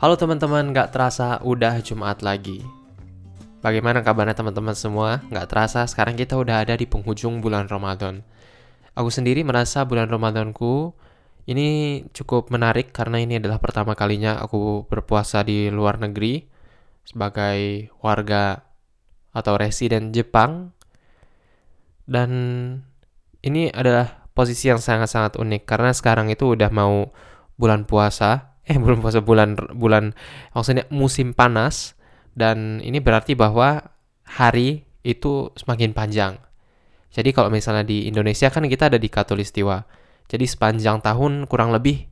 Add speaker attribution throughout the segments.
Speaker 1: Halo teman-teman, gak terasa udah Jumat lagi. Bagaimana kabarnya teman-teman semua? Gak terasa sekarang kita udah ada di penghujung bulan Ramadan. Aku sendiri merasa bulan Ramadanku ini cukup menarik karena ini adalah pertama kalinya aku berpuasa di luar negeri sebagai warga atau residen Jepang. Dan ini adalah posisi yang sangat-sangat unik karena sekarang itu udah mau bulan puasa, eh bulan puasa bulan bulan maksudnya musim panas dan ini berarti bahwa hari itu semakin panjang. Jadi kalau misalnya di Indonesia kan kita ada di Katulistiwa. Jadi sepanjang tahun kurang lebih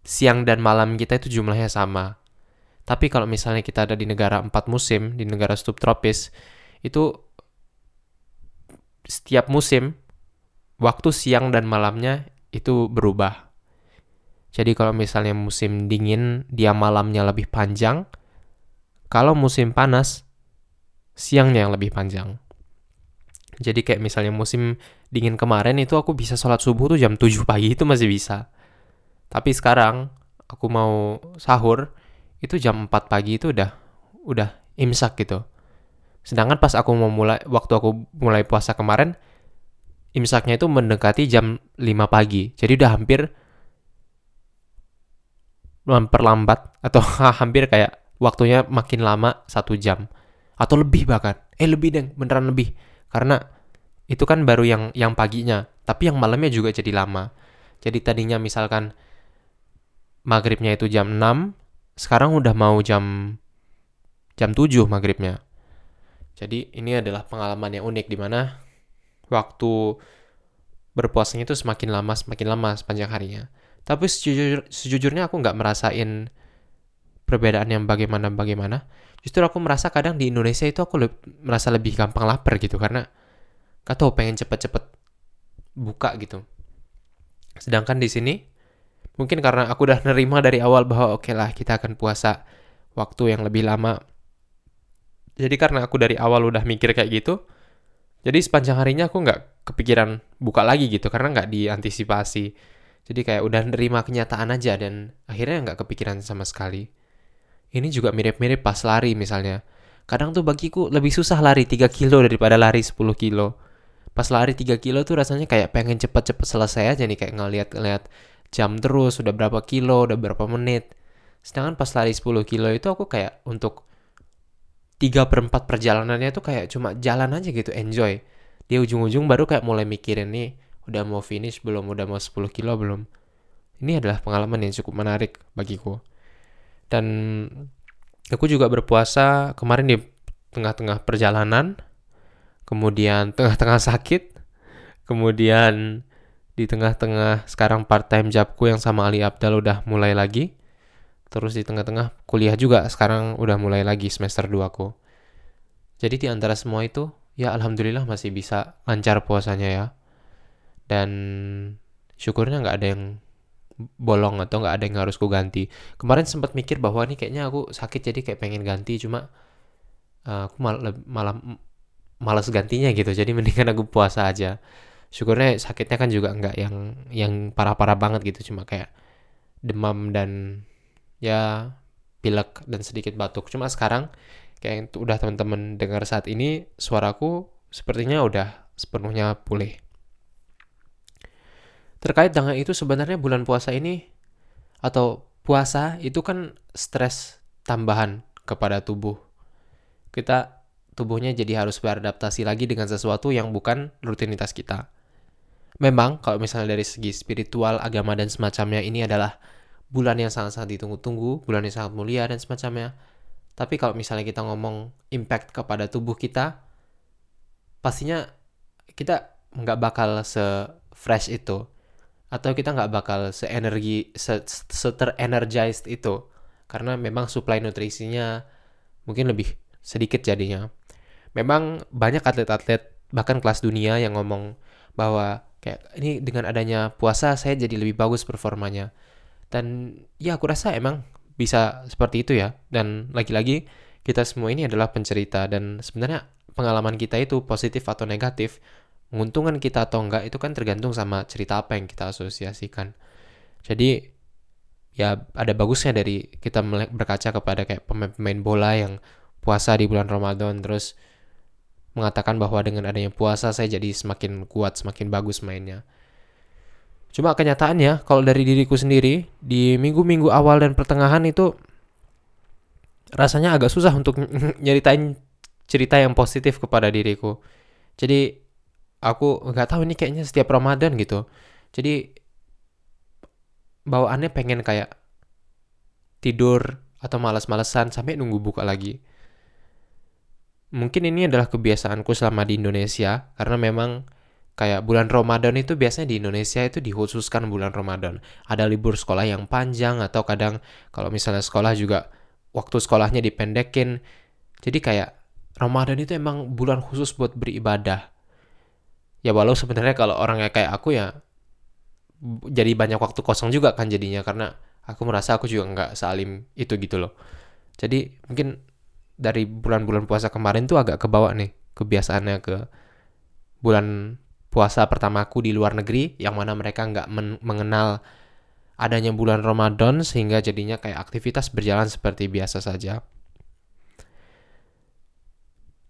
Speaker 1: siang dan malam kita itu jumlahnya sama. Tapi kalau misalnya kita ada di negara empat musim, di negara subtropis, itu setiap musim waktu siang dan malamnya itu berubah. Jadi kalau misalnya musim dingin dia malamnya lebih panjang, kalau musim panas siangnya yang lebih panjang. Jadi kayak misalnya musim dingin kemarin itu aku bisa sholat subuh tuh jam 7 pagi itu masih bisa. Tapi sekarang aku mau sahur itu jam 4 pagi itu udah udah imsak gitu. Sedangkan pas aku mau mulai waktu aku mulai puasa kemarin imsaknya itu mendekati jam 5 pagi. Jadi udah hampir memperlambat atau hampir kayak waktunya makin lama satu jam. Atau lebih bahkan. Eh lebih deng beneran lebih. Karena itu kan baru yang yang paginya. Tapi yang malamnya juga jadi lama. Jadi tadinya misalkan maghribnya itu jam 6 sekarang udah mau jam jam 7 maghribnya. Jadi ini adalah pengalaman yang unik di mana waktu berpuasanya itu semakin lama semakin lama sepanjang harinya tapi sejujur, sejujurnya aku nggak merasain perbedaan yang bagaimana-bagaimana. Justru aku merasa kadang di Indonesia itu aku le merasa lebih gampang lapar gitu karena gak tau pengen cepet-cepet buka gitu. Sedangkan di sini mungkin karena aku udah nerima dari awal bahwa oke okay lah kita akan puasa waktu yang lebih lama. Jadi karena aku dari awal udah mikir kayak gitu, jadi sepanjang harinya aku nggak kepikiran buka lagi gitu karena nggak diantisipasi. Jadi kayak udah nerima kenyataan aja dan akhirnya nggak kepikiran sama sekali. Ini juga mirip-mirip pas lari misalnya. Kadang tuh bagiku lebih susah lari 3 kilo daripada lari 10 kilo. Pas lari 3 kilo tuh rasanya kayak pengen cepet-cepet selesai aja nih kayak ngeliat-ngeliat jam terus udah berapa kilo, udah berapa menit. Sedangkan pas lari 10 kilo itu aku kayak untuk 3 per 4 perjalanannya tuh kayak cuma jalan aja gitu, enjoy. Di ujung-ujung baru kayak mulai mikirin nih, udah mau finish belum, udah mau 10 kilo belum. Ini adalah pengalaman yang cukup menarik bagiku. Dan aku juga berpuasa kemarin di tengah-tengah perjalanan, kemudian tengah-tengah sakit, kemudian di tengah-tengah sekarang part-time jobku yang sama Ali Abdal udah mulai lagi. Terus di tengah-tengah kuliah juga sekarang udah mulai lagi semester 2 aku. Jadi di antara semua itu, ya alhamdulillah masih bisa lancar puasanya ya. Dan syukurnya nggak ada yang bolong atau nggak ada yang harus ku ganti. Kemarin sempat mikir bahwa ini kayaknya aku sakit jadi kayak pengen ganti cuma uh, aku mal malah malas gantinya gitu. Jadi mendingan aku puasa aja. Syukurnya sakitnya kan juga nggak yang yang parah-parah banget gitu cuma kayak demam dan ya pilek dan sedikit batuk. Cuma sekarang kayak udah teman-teman dengar saat ini suaraku sepertinya udah sepenuhnya pulih. Terkait dengan itu sebenarnya bulan puasa ini atau puasa itu kan stres tambahan kepada tubuh. Kita tubuhnya jadi harus beradaptasi lagi dengan sesuatu yang bukan rutinitas kita. Memang kalau misalnya dari segi spiritual, agama dan semacamnya ini adalah bulan yang sangat-sangat ditunggu-tunggu, bulan yang sangat mulia dan semacamnya. Tapi kalau misalnya kita ngomong impact kepada tubuh kita, pastinya kita nggak bakal se-fresh itu atau kita nggak bakal seenergi se, energized itu karena memang supply nutrisinya mungkin lebih sedikit jadinya. Memang banyak atlet-atlet bahkan kelas dunia yang ngomong bahwa kayak ini dengan adanya puasa saya jadi lebih bagus performanya. Dan ya aku rasa emang bisa seperti itu ya. Dan lagi-lagi kita semua ini adalah pencerita dan sebenarnya pengalaman kita itu positif atau negatif menguntungkan kita atau enggak itu kan tergantung sama cerita apa yang kita asosiasikan. Jadi ya ada bagusnya dari kita berkaca kepada kayak pemain-pemain bola yang puasa di bulan Ramadan terus mengatakan bahwa dengan adanya puasa saya jadi semakin kuat, semakin bagus mainnya. Cuma kenyataannya kalau dari diriku sendiri di minggu-minggu awal dan pertengahan itu rasanya agak susah untuk nyeritain cerita yang positif kepada diriku. Jadi aku nggak tahu ini kayaknya setiap Ramadan gitu. Jadi bawaannya pengen kayak tidur atau malas-malesan sampai nunggu buka lagi. Mungkin ini adalah kebiasaanku selama di Indonesia karena memang kayak bulan Ramadan itu biasanya di Indonesia itu dikhususkan bulan Ramadan. Ada libur sekolah yang panjang atau kadang kalau misalnya sekolah juga waktu sekolahnya dipendekin. Jadi kayak Ramadan itu emang bulan khusus buat beribadah. Ya walau sebenarnya kalau orangnya kayak aku ya jadi banyak waktu kosong juga kan jadinya karena aku merasa aku juga nggak salim itu gitu loh. Jadi mungkin dari bulan-bulan puasa kemarin tuh agak kebawa nih kebiasaannya ke bulan puasa pertamaku di luar negeri yang mana mereka nggak mengenal adanya bulan Ramadan sehingga jadinya kayak aktivitas berjalan seperti biasa saja.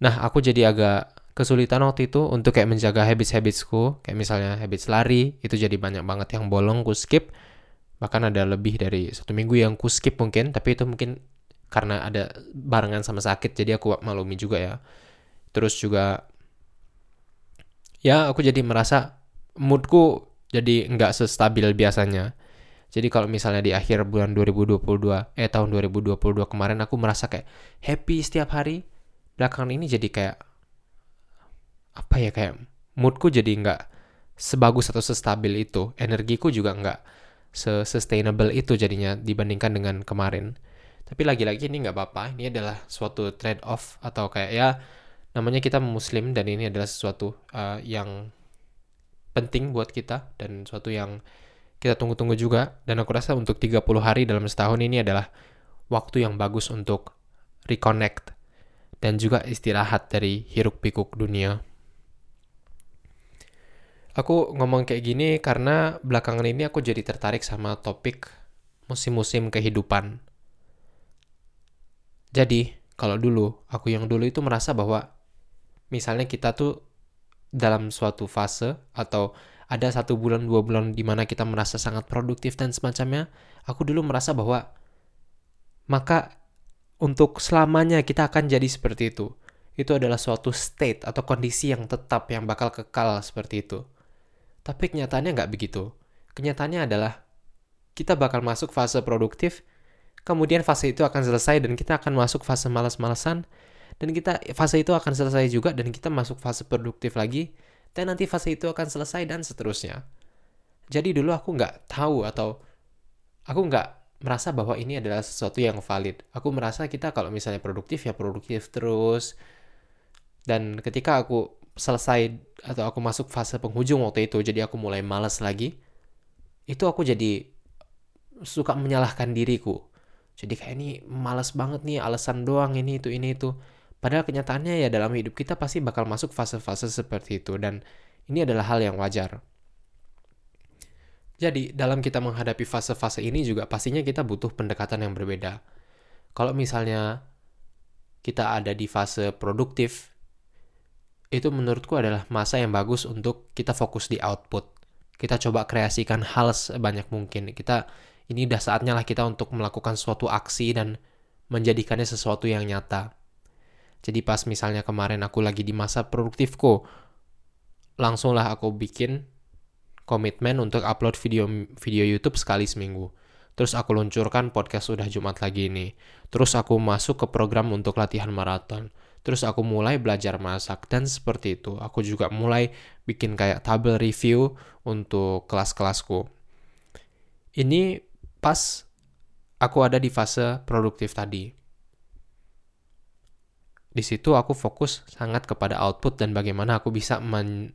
Speaker 1: Nah, aku jadi agak kesulitan waktu itu untuk kayak menjaga habits-habitsku, kayak misalnya habits lari, itu jadi banyak banget yang bolong, ku skip. Bahkan ada lebih dari satu minggu yang ku skip mungkin, tapi itu mungkin karena ada barengan sama sakit jadi aku maklumi juga ya. Terus juga ya aku jadi merasa moodku jadi nggak sestabil biasanya. Jadi kalau misalnya di akhir bulan 2022 eh tahun 2022 kemarin aku merasa kayak happy setiap hari. Belakangan ini jadi kayak apa ya kayak moodku jadi nggak sebagus atau sestabil itu energiku juga nggak se-sustainable itu jadinya dibandingkan dengan kemarin tapi lagi-lagi ini nggak apa-apa. Ini adalah suatu trade off atau kayak ya namanya kita muslim dan ini adalah sesuatu uh, yang penting buat kita dan suatu yang kita tunggu-tunggu juga dan aku rasa untuk 30 hari dalam setahun ini adalah waktu yang bagus untuk reconnect dan juga istirahat dari hiruk pikuk dunia. Aku ngomong kayak gini karena belakangan ini aku jadi tertarik sama topik musim-musim kehidupan jadi, kalau dulu, aku yang dulu itu merasa bahwa misalnya kita tuh dalam suatu fase atau ada satu bulan dua bulan di mana kita merasa sangat produktif dan semacamnya, aku dulu merasa bahwa maka untuk selamanya kita akan jadi seperti itu. Itu adalah suatu state atau kondisi yang tetap yang bakal kekal seperti itu. Tapi kenyataannya nggak begitu. Kenyataannya adalah kita bakal masuk fase produktif kemudian fase itu akan selesai dan kita akan masuk fase malas-malasan dan kita fase itu akan selesai juga dan kita masuk fase produktif lagi dan nanti fase itu akan selesai dan seterusnya. Jadi dulu aku nggak tahu atau aku nggak merasa bahwa ini adalah sesuatu yang valid. Aku merasa kita kalau misalnya produktif ya produktif terus. Dan ketika aku selesai atau aku masuk fase penghujung waktu itu, jadi aku mulai malas lagi, itu aku jadi suka menyalahkan diriku jadi kayak ini males banget nih alasan doang ini itu ini itu. Padahal kenyataannya ya dalam hidup kita pasti bakal masuk fase-fase seperti itu dan ini adalah hal yang wajar. Jadi dalam kita menghadapi fase-fase ini juga pastinya kita butuh pendekatan yang berbeda. Kalau misalnya kita ada di fase produktif, itu menurutku adalah masa yang bagus untuk kita fokus di output. Kita coba kreasikan hal sebanyak mungkin. Kita ini udah saatnya lah kita untuk melakukan suatu aksi dan menjadikannya sesuatu yang nyata. Jadi pas misalnya kemarin aku lagi di masa produktifku, langsunglah aku bikin komitmen untuk upload video video YouTube sekali seminggu. Terus aku luncurkan podcast udah Jumat lagi ini. Terus aku masuk ke program untuk latihan maraton. Terus aku mulai belajar masak dan seperti itu. Aku juga mulai bikin kayak tabel review untuk kelas-kelasku. Ini pas aku ada di fase produktif tadi. Di situ aku fokus sangat kepada output dan bagaimana aku bisa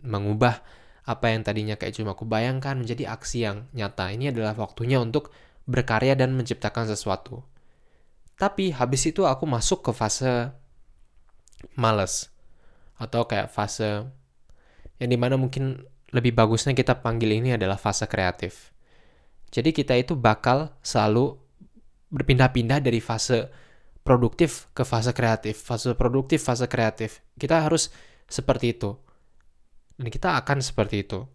Speaker 1: mengubah apa yang tadinya kayak cuma aku bayangkan menjadi aksi yang nyata. Ini adalah waktunya untuk berkarya dan menciptakan sesuatu. Tapi habis itu aku masuk ke fase males atau kayak fase yang di mana mungkin lebih bagusnya kita panggil ini adalah fase kreatif. Jadi kita itu bakal selalu berpindah-pindah dari fase produktif ke fase kreatif, fase produktif, fase kreatif. Kita harus seperti itu. Dan kita akan seperti itu.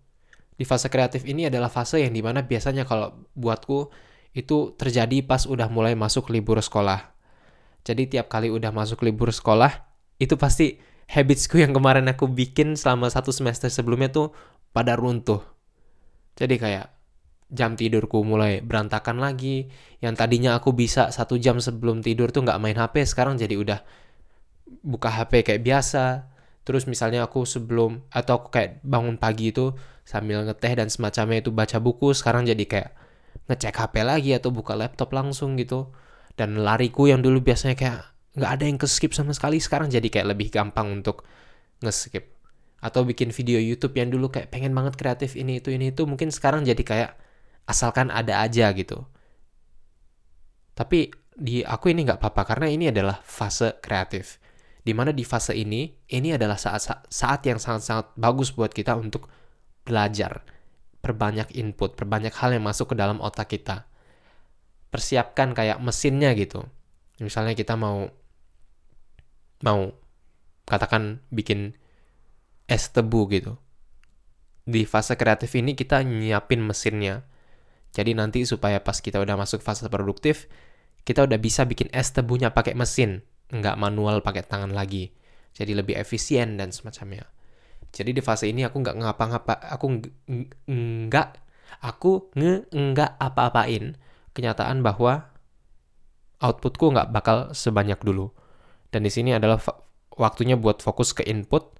Speaker 1: Di fase kreatif ini adalah fase yang di mana biasanya kalau buatku itu terjadi pas udah mulai masuk libur sekolah. Jadi tiap kali udah masuk libur sekolah, itu pasti habitsku yang kemarin aku bikin selama satu semester sebelumnya tuh pada runtuh. Jadi kayak jam tidurku mulai berantakan lagi. Yang tadinya aku bisa satu jam sebelum tidur tuh nggak main HP, sekarang jadi udah buka HP kayak biasa. Terus misalnya aku sebelum atau aku kayak bangun pagi itu sambil ngeteh dan semacamnya itu baca buku, sekarang jadi kayak ngecek HP lagi atau buka laptop langsung gitu. Dan lariku yang dulu biasanya kayak nggak ada yang ke skip sama sekali, sekarang jadi kayak lebih gampang untuk nge-skip. Atau bikin video YouTube yang dulu kayak pengen banget kreatif ini itu ini itu mungkin sekarang jadi kayak asalkan ada aja gitu. Tapi di aku ini nggak apa-apa karena ini adalah fase kreatif. Di mana di fase ini, ini adalah saat saat yang sangat-sangat bagus buat kita untuk belajar, perbanyak input, perbanyak hal yang masuk ke dalam otak kita. Persiapkan kayak mesinnya gitu. Misalnya kita mau mau katakan bikin es tebu gitu. Di fase kreatif ini kita nyiapin mesinnya. Jadi nanti supaya pas kita udah masuk fase produktif, kita udah bisa bikin es tebunya pakai mesin, nggak manual pakai tangan lagi. Jadi lebih efisien dan semacamnya. Jadi di fase ini aku nggak ngapa-ngapa, aku nggak, aku nge nggak apa-apain kenyataan bahwa outputku nggak bakal sebanyak dulu. Dan di sini adalah waktunya buat fokus ke input,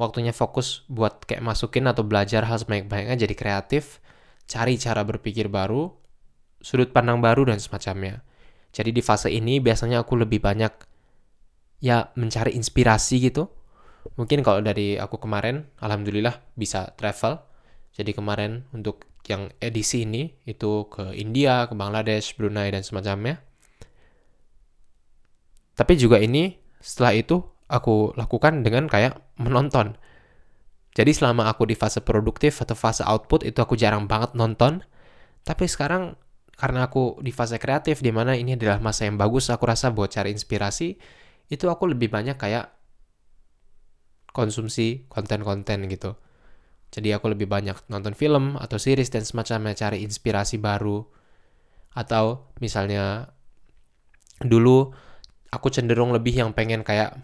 Speaker 1: waktunya fokus buat kayak masukin atau belajar hal sebanyak-banyaknya jadi kreatif, cari cara berpikir baru, sudut pandang baru, dan semacamnya. Jadi di fase ini biasanya aku lebih banyak ya mencari inspirasi gitu. Mungkin kalau dari aku kemarin, alhamdulillah bisa travel. Jadi kemarin untuk yang edisi ini itu ke India, ke Bangladesh, Brunei, dan semacamnya. Tapi juga ini setelah itu aku lakukan dengan kayak menonton jadi selama aku di fase produktif atau fase output itu aku jarang banget nonton. Tapi sekarang karena aku di fase kreatif di mana ini adalah masa yang bagus aku rasa buat cari inspirasi, itu aku lebih banyak kayak konsumsi konten-konten gitu. Jadi aku lebih banyak nonton film atau series dan semacamnya cari inspirasi baru. Atau misalnya dulu aku cenderung lebih yang pengen kayak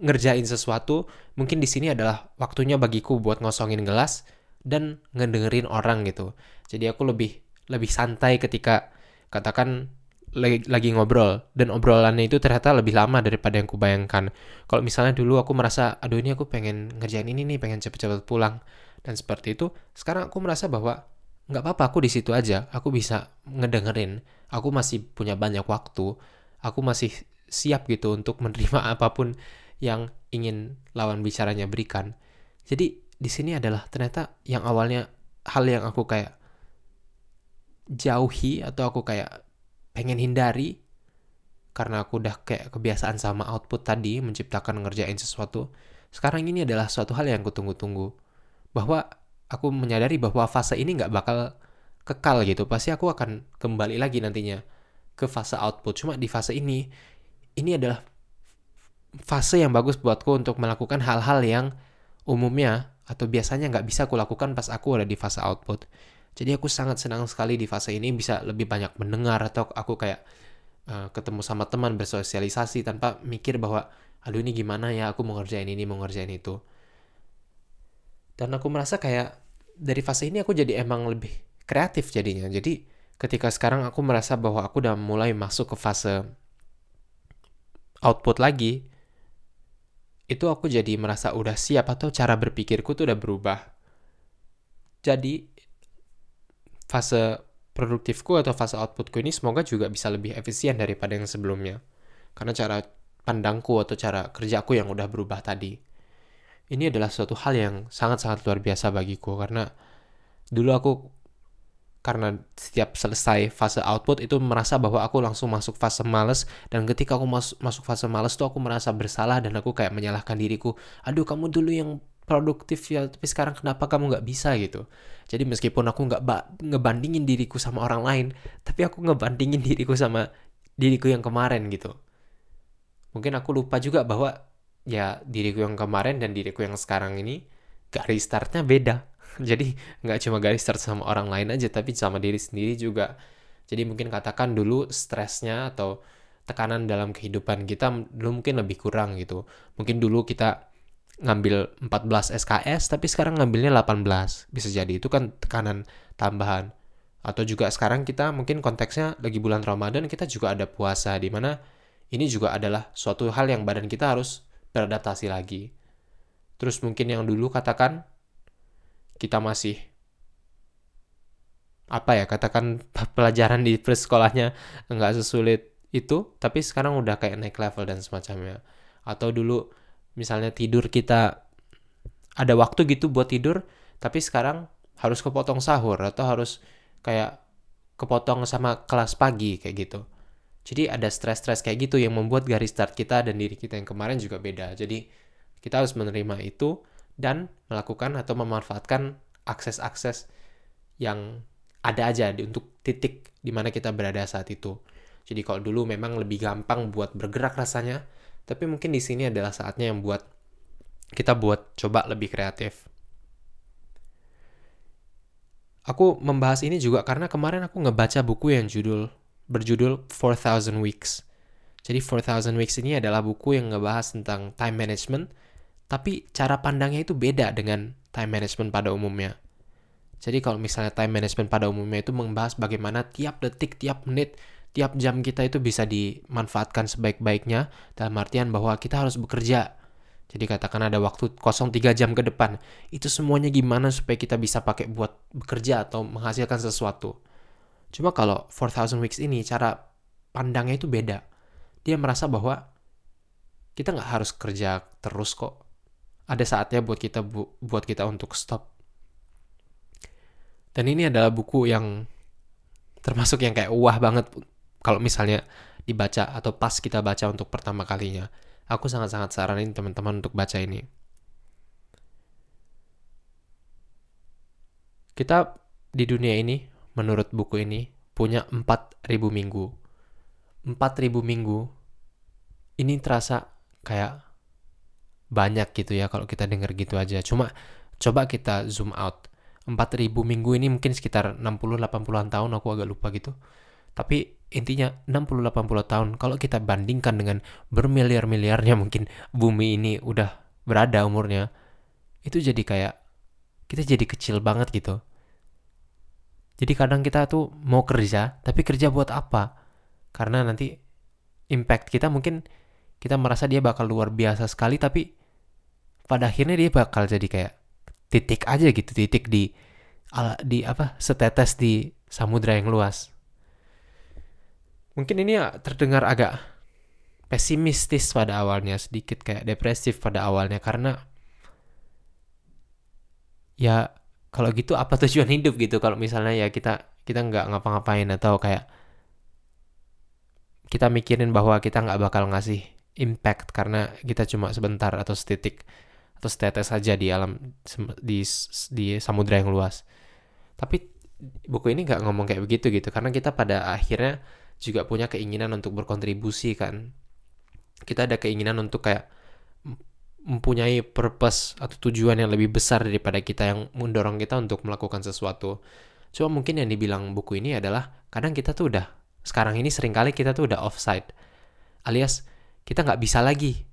Speaker 1: ngerjain sesuatu, mungkin di sini adalah waktunya bagiku buat ngosongin gelas dan ngedengerin orang gitu. Jadi aku lebih lebih santai ketika katakan lagi, lagi ngobrol dan obrolannya itu ternyata lebih lama daripada yang kubayangkan. Kalau misalnya dulu aku merasa aduh ini aku pengen ngerjain ini nih, pengen cepet-cepet pulang dan seperti itu, sekarang aku merasa bahwa nggak apa-apa aku di situ aja, aku bisa ngedengerin, aku masih punya banyak waktu, aku masih siap gitu untuk menerima apa pun yang ingin lawan bicaranya berikan. Jadi di sini adalah ternyata yang awalnya hal yang aku kayak jauhi atau aku kayak pengen hindari karena aku udah kayak kebiasaan sama output tadi menciptakan ngerjain sesuatu. Sekarang ini adalah suatu hal yang kutunggu-tunggu. Bahwa aku menyadari bahwa fase ini nggak bakal kekal gitu. Pasti aku akan kembali lagi nantinya ke fase output. Cuma di fase ini, ini adalah fase yang bagus buatku untuk melakukan hal-hal yang umumnya atau biasanya nggak bisa aku lakukan pas aku ada di fase output. Jadi aku sangat senang sekali di fase ini bisa lebih banyak mendengar atau aku kayak uh, ketemu sama teman bersosialisasi tanpa mikir bahwa aduh ini gimana ya aku mau ngerjain ini mau ngerjain itu. Dan aku merasa kayak dari fase ini aku jadi emang lebih kreatif jadinya. Jadi ketika sekarang aku merasa bahwa aku udah mulai masuk ke fase output lagi, itu aku jadi merasa udah siap atau cara berpikirku tuh udah berubah. Jadi fase produktifku atau fase outputku ini semoga juga bisa lebih efisien daripada yang sebelumnya. Karena cara pandangku atau cara kerjaku yang udah berubah tadi. Ini adalah suatu hal yang sangat-sangat luar biasa bagiku karena dulu aku karena setiap selesai fase output itu merasa bahwa aku langsung masuk fase males. Dan ketika aku masuk masuk fase males tuh aku merasa bersalah dan aku kayak menyalahkan diriku. Aduh kamu dulu yang produktif ya tapi sekarang kenapa kamu nggak bisa gitu? Jadi meskipun aku nggak ngebandingin diriku sama orang lain tapi aku ngebandingin diriku sama diriku yang kemarin gitu. Mungkin aku lupa juga bahwa ya diriku yang kemarin dan diriku yang sekarang ini garis startnya beda. Jadi nggak cuma garis start sama orang lain aja tapi sama diri sendiri juga. Jadi mungkin katakan dulu stresnya atau tekanan dalam kehidupan kita dulu mungkin lebih kurang gitu. Mungkin dulu kita ngambil 14 SKS tapi sekarang ngambilnya 18 bisa jadi itu kan tekanan tambahan. Atau juga sekarang kita mungkin konteksnya lagi bulan Ramadan kita juga ada puasa di mana ini juga adalah suatu hal yang badan kita harus beradaptasi lagi terus mungkin yang dulu katakan kita masih apa ya katakan pelajaran di sekolahnya nggak sesulit itu tapi sekarang udah kayak naik level dan semacamnya. Atau dulu misalnya tidur kita ada waktu gitu buat tidur tapi sekarang harus kepotong sahur atau harus kayak kepotong sama kelas pagi kayak gitu. Jadi ada stres-stres kayak gitu yang membuat garis start kita dan diri kita yang kemarin juga beda. Jadi kita harus menerima itu dan melakukan atau memanfaatkan akses-akses yang ada aja di, untuk titik di mana kita berada saat itu. Jadi kalau dulu memang lebih gampang buat bergerak rasanya, tapi mungkin di sini adalah saatnya yang buat kita buat coba lebih kreatif. Aku membahas ini juga karena kemarin aku ngebaca buku yang judul berjudul 4000 Weeks. Jadi 4000 Weeks ini adalah buku yang ngebahas tentang time management, tapi cara pandangnya itu beda dengan time management pada umumnya. Jadi kalau misalnya time management pada umumnya itu membahas bagaimana tiap detik, tiap menit, tiap jam kita itu bisa dimanfaatkan sebaik-baiknya dalam artian bahwa kita harus bekerja. Jadi katakan ada waktu kosong 3 jam ke depan. Itu semuanya gimana supaya kita bisa pakai buat bekerja atau menghasilkan sesuatu. Cuma kalau 4000 weeks ini cara pandangnya itu beda. Dia merasa bahwa kita nggak harus kerja terus kok. Ada saatnya buat kita bu buat kita untuk stop dan ini adalah buku yang termasuk yang kayak wah banget kalau misalnya dibaca atau pas kita baca untuk pertama kalinya. Aku sangat-sangat saranin teman-teman untuk baca ini. Kita di dunia ini, menurut buku ini, punya 4000 minggu. 4000 minggu ini terasa kayak banyak gitu ya kalau kita denger gitu aja. Cuma coba kita zoom out 4000 minggu ini mungkin sekitar 60-80an tahun aku agak lupa gitu. Tapi intinya 60-80 tahun kalau kita bandingkan dengan bermiliar-miliarnya mungkin bumi ini udah berada umurnya itu jadi kayak kita jadi kecil banget gitu. Jadi kadang kita tuh mau kerja tapi kerja buat apa? Karena nanti impact kita mungkin kita merasa dia bakal luar biasa sekali tapi pada akhirnya dia bakal jadi kayak titik aja gitu titik di di apa setetes di samudra yang luas. Mungkin ini ya terdengar agak pesimistis pada awalnya sedikit kayak depresif pada awalnya karena ya kalau gitu apa tujuan hidup gitu? Kalau misalnya ya kita kita nggak ngapa-ngapain atau kayak kita mikirin bahwa kita nggak bakal ngasih impact karena kita cuma sebentar atau setitik atau setetes saja di alam di di samudra yang luas. Tapi buku ini nggak ngomong kayak begitu gitu karena kita pada akhirnya juga punya keinginan untuk berkontribusi kan. Kita ada keinginan untuk kayak mempunyai purpose atau tujuan yang lebih besar daripada kita yang mendorong kita untuk melakukan sesuatu. Cuma mungkin yang dibilang buku ini adalah kadang kita tuh udah sekarang ini sering kali kita tuh udah offside alias kita nggak bisa lagi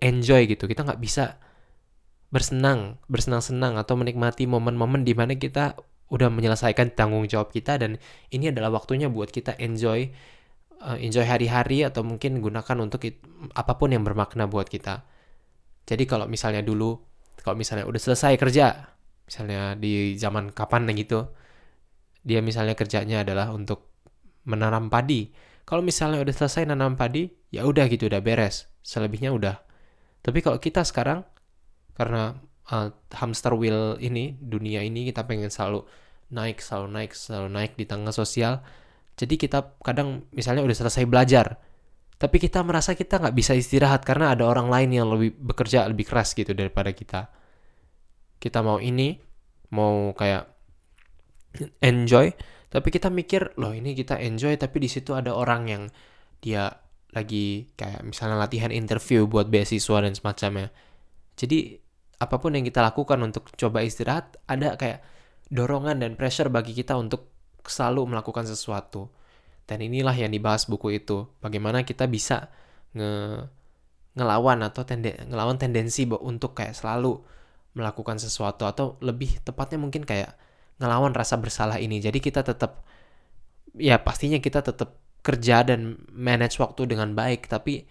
Speaker 1: enjoy gitu. Kita nggak bisa bersenang bersenang-senang atau menikmati momen-momen di mana kita udah menyelesaikan tanggung jawab kita dan ini adalah waktunya buat kita enjoy uh, enjoy hari-hari atau mungkin gunakan untuk it, apa pun yang bermakna buat kita. Jadi kalau misalnya dulu kalau misalnya udah selesai kerja misalnya di zaman kapan gitu dia misalnya kerjanya adalah untuk menanam padi kalau misalnya udah selesai nanam padi ya udah gitu udah beres. Selebihnya udah. Tapi kalau kita sekarang karena uh, hamster wheel ini dunia ini kita pengen selalu naik selalu naik selalu naik di tangga sosial. Jadi kita kadang misalnya udah selesai belajar tapi kita merasa kita nggak bisa istirahat karena ada orang lain yang lebih bekerja lebih keras gitu daripada kita. Kita mau ini mau kayak enjoy tapi kita mikir loh ini kita enjoy tapi di situ ada orang yang dia lagi kayak misalnya latihan interview buat beasiswa dan semacamnya. Jadi apa pun yang kita lakukan untuk coba istirahat ada kayak dorongan dan pressure bagi kita untuk selalu melakukan sesuatu. Dan inilah yang dibahas buku itu. Bagaimana kita bisa nge ngelawan atau tende ngelawan tendensi untuk kayak selalu melakukan sesuatu atau lebih tepatnya mungkin kayak ngelawan rasa bersalah ini. Jadi kita tetap ya pastinya kita tetap kerja dan manage waktu dengan baik, tapi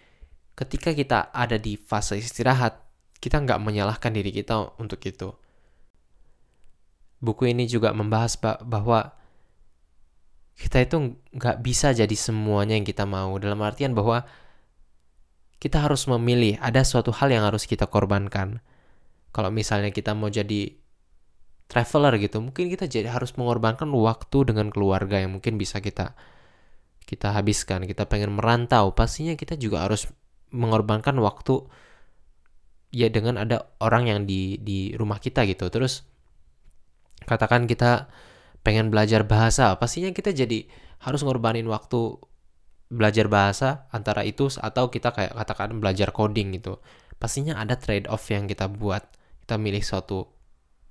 Speaker 1: ketika kita ada di fase istirahat, kita nggak menyalahkan diri kita untuk itu. Buku ini juga membahas bahwa kita itu nggak bisa jadi semuanya yang kita mau. Dalam artian bahwa kita harus memilih, ada suatu hal yang harus kita korbankan. Kalau misalnya kita mau jadi traveler gitu mungkin kita jadi harus mengorbankan waktu dengan keluarga yang mungkin bisa kita kita habiskan. Kita pengen merantau pastinya kita juga harus mengorbankan waktu ya dengan ada orang yang di di rumah kita gitu. Terus katakan kita pengen belajar bahasa pastinya kita jadi harus ngorbanin waktu belajar bahasa antara itu atau kita kayak katakan belajar coding gitu. Pastinya ada trade off yang kita buat kita milih suatu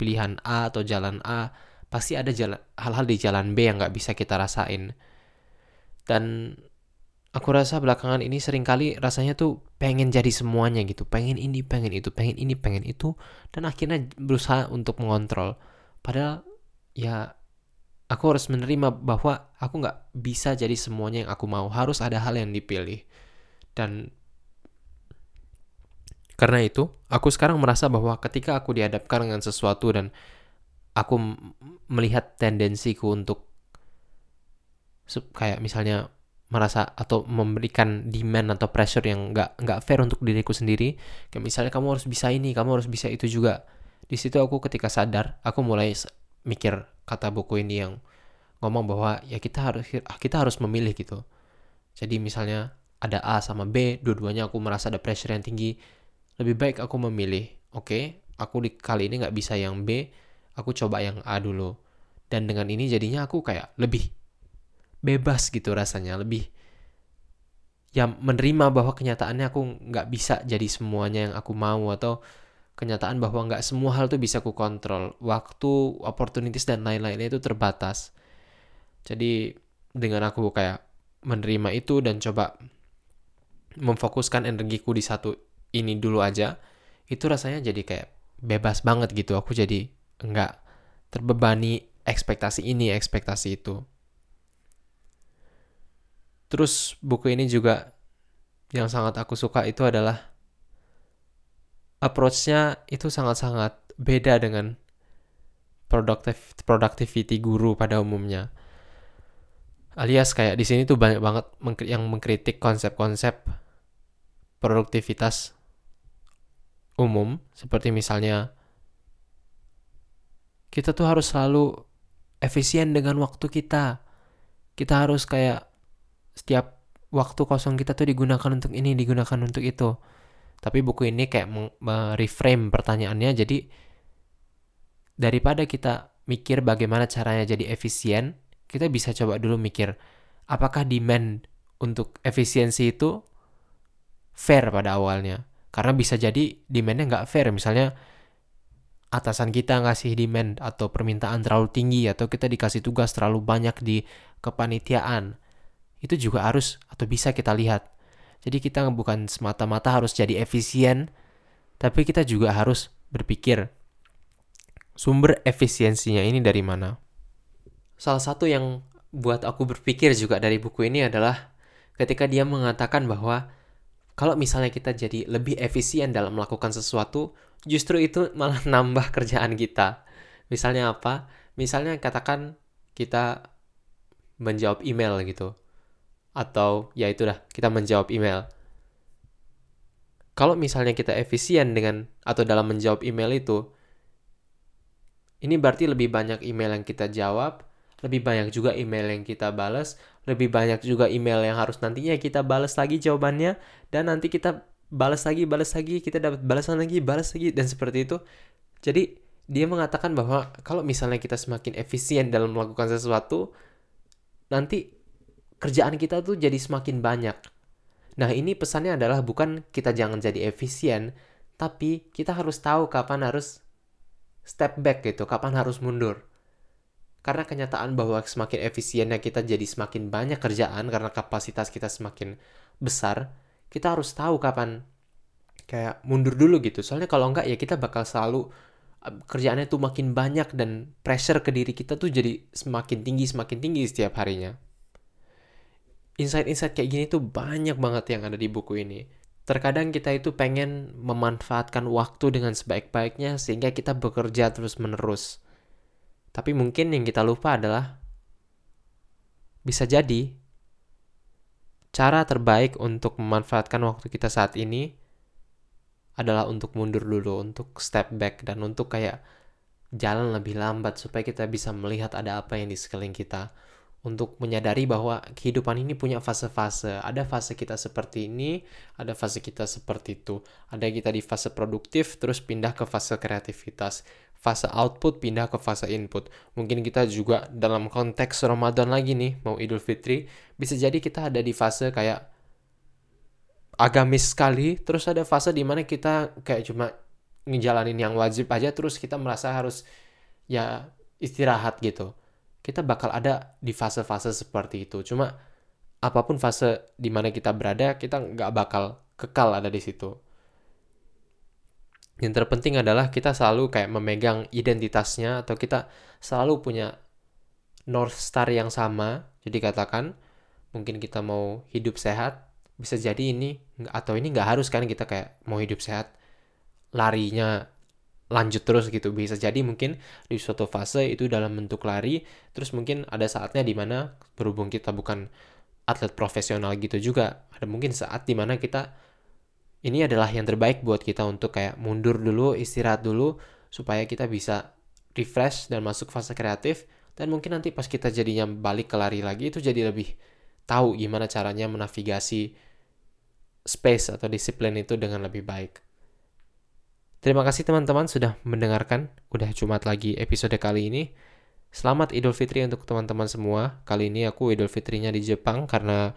Speaker 1: pilihan A atau jalan A, pasti ada hal-hal di jalan B yang nggak bisa kita rasain. Dan aku rasa belakangan ini sering kali rasanya tuh pengen jadi semuanya gitu, pengen ini, pengen itu, pengen ini, pengen itu, dan akhirnya berusaha untuk mengontrol. Padahal ya aku harus menerima bahwa aku nggak bisa jadi semuanya yang aku mau, harus ada hal yang dipilih. Dan karena itu, aku sekarang merasa bahwa ketika aku dihadapkan dengan sesuatu dan aku melihat tendensiku untuk kayak misalnya merasa atau memberikan demand atau pressure yang nggak nggak fair untuk diriku sendiri kayak misalnya kamu harus bisa ini kamu harus bisa itu juga. Di situ aku ketika sadar aku mulai mikir kata buku ini yang ngomong bahwa ya kita harus kita harus memilih gitu. Jadi misalnya ada A sama B dua-duanya aku merasa ada pressure yang tinggi lebih baik aku memilih, oke, okay, aku di kali ini nggak bisa yang B, aku coba yang A dulu. Dan dengan ini jadinya aku kayak lebih bebas gitu rasanya, lebih ya menerima bahwa kenyataannya aku nggak bisa jadi semuanya yang aku mau atau kenyataan bahwa nggak semua hal tuh bisa aku kontrol. Waktu, opportunities dan lain-lainnya itu terbatas. Jadi dengan aku kayak menerima itu dan coba memfokuskan energiku di satu ini dulu aja itu rasanya jadi kayak bebas banget gitu. Aku jadi nggak terbebani ekspektasi ini ekspektasi itu. Terus buku ini juga yang sangat aku suka itu adalah approach-nya itu sangat-sangat beda dengan productivity guru pada umumnya. Alias kayak di sini tuh banyak banget yang mengkritik konsep-konsep produktivitas umum seperti misalnya kita tuh harus selalu efisien dengan waktu kita. Kita harus kayak setiap waktu kosong kita tuh digunakan untuk ini, digunakan untuk itu. Tapi buku ini kayak mereframe pertanyaannya jadi daripada kita mikir bagaimana caranya jadi efisien, kita bisa coba dulu mikir apakah demand untuk efisiensi itu fair pada awalnya. Karena bisa jadi demandnya nggak fair. Misalnya atasan kita ngasih demand atau permintaan terlalu tinggi atau kita dikasih tugas terlalu banyak di kepanitiaan. Itu juga harus atau bisa kita lihat. Jadi kita bukan semata-mata harus jadi efisien, tapi kita juga harus berpikir sumber efisiensinya ini dari mana. Salah satu yang buat aku berpikir juga dari buku ini adalah ketika dia mengatakan bahwa kalau misalnya kita jadi lebih efisien dalam melakukan sesuatu, justru itu malah nambah kerjaan kita. Misalnya apa? Misalnya katakan kita menjawab email gitu. Atau ya itu dah, kita menjawab email. Kalau misalnya kita efisien dengan atau dalam menjawab email itu, ini berarti lebih banyak email yang kita jawab lebih banyak juga email yang kita balas, lebih banyak juga email yang harus nantinya kita balas lagi jawabannya, dan nanti kita balas lagi, balas lagi, kita dapat balasan lagi, balas lagi, dan seperti itu. Jadi, dia mengatakan bahwa kalau misalnya kita semakin efisien dalam melakukan sesuatu, nanti kerjaan kita tuh jadi semakin banyak. Nah, ini pesannya adalah bukan kita jangan jadi efisien, tapi kita harus tahu kapan harus step back gitu, kapan harus mundur. Karena kenyataan bahwa semakin efisiennya kita jadi semakin banyak kerjaan karena kapasitas kita semakin besar, kita harus tahu kapan kayak mundur dulu gitu. Soalnya kalau enggak ya kita bakal selalu kerjaannya tuh makin banyak dan pressure ke diri kita tuh jadi semakin tinggi semakin tinggi setiap harinya. Insight-insight kayak gini tuh banyak banget yang ada di buku ini. Terkadang kita itu pengen memanfaatkan waktu dengan sebaik-baiknya sehingga kita bekerja terus-menerus. Tapi mungkin yang kita lupa adalah bisa jadi cara terbaik untuk memanfaatkan waktu kita saat ini adalah untuk mundur dulu, untuk step back dan untuk kayak jalan lebih lambat supaya kita bisa melihat ada apa yang di sekeliling kita untuk menyadari bahwa kehidupan ini punya fase-fase. Ada fase kita seperti ini, ada fase kita seperti itu. Ada kita di fase produktif, terus pindah ke fase kreativitas. Fase output pindah ke fase input. Mungkin kita juga dalam konteks Ramadan lagi nih, mau Idul Fitri, bisa jadi kita ada di fase kayak agamis sekali, terus ada fase di mana kita kayak cuma ngejalanin yang wajib aja, terus kita merasa harus ya istirahat gitu kita bakal ada di fase-fase seperti itu. Cuma apa pun fase di mana kita berada, kita nggak bakal kekal ada di situ. Yang terpenting adalah kita selalu kayak memegang identitasnya atau kita selalu punya North Star yang sama. Jadi katakan mungkin kita mau hidup sehat, bisa jadi ini atau ini nggak harus kan kita kayak mau hidup sehat larinya lanjut terus gitu bisa jadi mungkin di suatu fase itu dalam bentuk lari terus mungkin ada saatnya di mana berhubung kita bukan atlet profesional gitu juga ada mungkin saat di mana kita ini adalah yang terbaik buat kita untuk kayak mundur dulu istirahat dulu supaya kita bisa refresh dan masuk fase kreatif dan mungkin nanti pas kita jadinya balik ke lari lagi itu jadi lebih tahu gimana caranya menavigasi space atau disiplin itu dengan lebih baik. Terima kasih teman-teman sudah mendengarkan. Udah Jumat lagi episode kali ini. Selamat Idul Fitri untuk teman-teman semua. Kali ini aku Idul Fitrinya di Jepang karena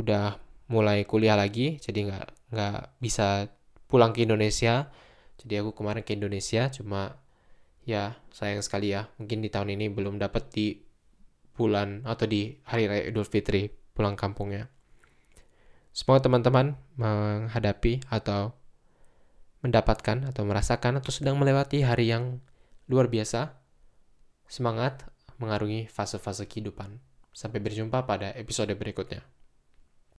Speaker 1: udah mulai kuliah lagi, jadi nggak nggak bisa pulang ke Indonesia. Jadi aku kemarin ke Indonesia, cuma ya sayang sekali ya. Mungkin di tahun ini belum dapat di bulan atau di hari raya Idul Fitri pulang kampungnya. Semoga teman-teman menghadapi atau mendapatkan atau merasakan atau sedang melewati hari yang luar biasa, semangat mengarungi fase-fase kehidupan. Sampai berjumpa pada episode berikutnya.